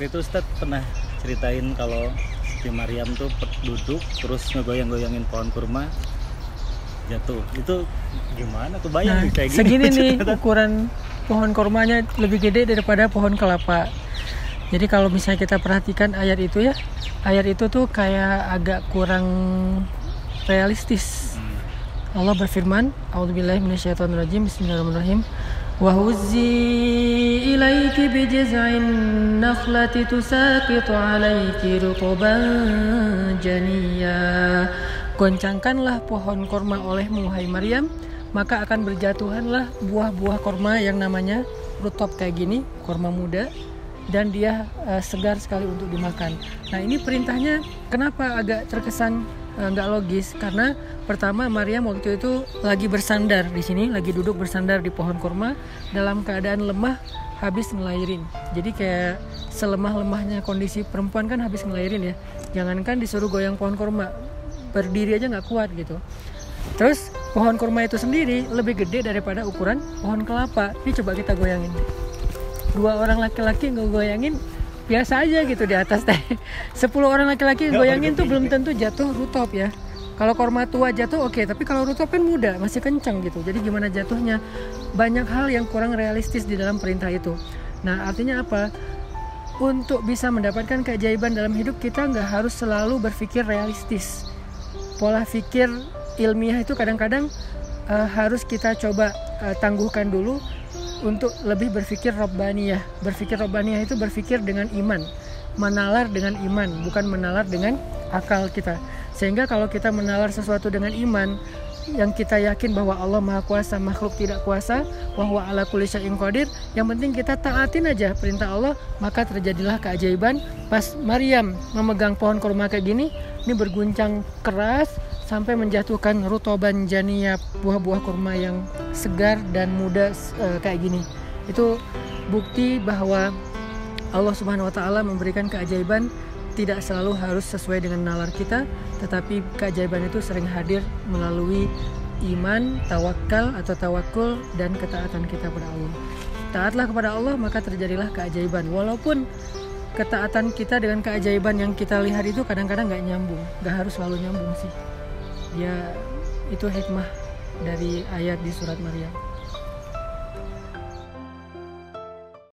waktu itu Ustadz pernah ceritain kalau Siti Maryam tuh duduk terus ngegoyang-goyangin pohon kurma jatuh itu gimana tuh bayang Nah, kayak gini segini nih ukuran pohon kormanya lebih gede daripada pohon kelapa. Jadi kalau misalnya kita perhatikan ayat itu ya, ayat itu tuh kayak agak kurang realistis. Hmm. Allah berfirman, A'udzubillahi minasyaitonirrajim. Bismillahirrahmanirrahim. Wa huzzi ilaiki bijiz'in nakhlati tusaqitu 'alaiki rutuban janiyya. Goncangkanlah pohon korma olehmu hai Maryam, maka akan berjatuhanlah buah-buah korma yang namanya rutop kayak gini, korma muda dan dia eh, segar sekali untuk dimakan. Nah ini perintahnya kenapa agak terkesan eh, nggak logis? Karena pertama Maryam waktu itu lagi bersandar di sini, lagi duduk bersandar di pohon kurma dalam keadaan lemah habis ngelahirin. Jadi kayak selemah-lemahnya kondisi perempuan kan habis ngelahirin ya. Jangankan disuruh goyang pohon kurma, berdiri aja nggak kuat gitu. Terus pohon kurma itu sendiri lebih gede daripada ukuran pohon kelapa. Ini coba kita goyangin dua orang laki-laki ngegoyangin biasa aja gitu di atas teh. 10 orang laki-laki ngegoyangin tuh belum tentu jatuh rutop ya. Kalau korma tua jatuh oke, tapi kalau rutop kan muda, masih kencang gitu. Jadi gimana jatuhnya? Banyak hal yang kurang realistis di dalam perintah itu. Nah artinya apa? Untuk bisa mendapatkan keajaiban dalam hidup kita nggak harus selalu berpikir realistis. Pola pikir ilmiah itu kadang-kadang eh, harus kita coba eh, tangguhkan dulu untuk lebih berpikir robbaniyah. Berpikir robbaniyah itu berpikir dengan iman, menalar dengan iman, bukan menalar dengan akal kita. Sehingga kalau kita menalar sesuatu dengan iman, yang kita yakin bahwa Allah Maha Kuasa, makhluk tidak kuasa, bahwa ala kulli syai'in qadir, yang penting kita taatin aja perintah Allah, maka terjadilah keajaiban. Pas Maryam memegang pohon kurma kayak gini, ini berguncang keras sampai menjatuhkan rutoban janiyah buah-buah kurma yang segar dan muda eh, kayak gini. Itu bukti bahwa Allah Subhanahu wa taala memberikan keajaiban tidak selalu harus sesuai dengan nalar kita, tetapi keajaiban itu sering hadir melalui iman, tawakal atau tawakul dan ketaatan kita kepada Allah. Taatlah kepada Allah maka terjadilah keajaiban. Walaupun ketaatan kita dengan keajaiban yang kita lihat itu kadang-kadang nggak nyambung, nggak harus selalu nyambung sih. Ya itu hikmah dari ayat di surat Maryam.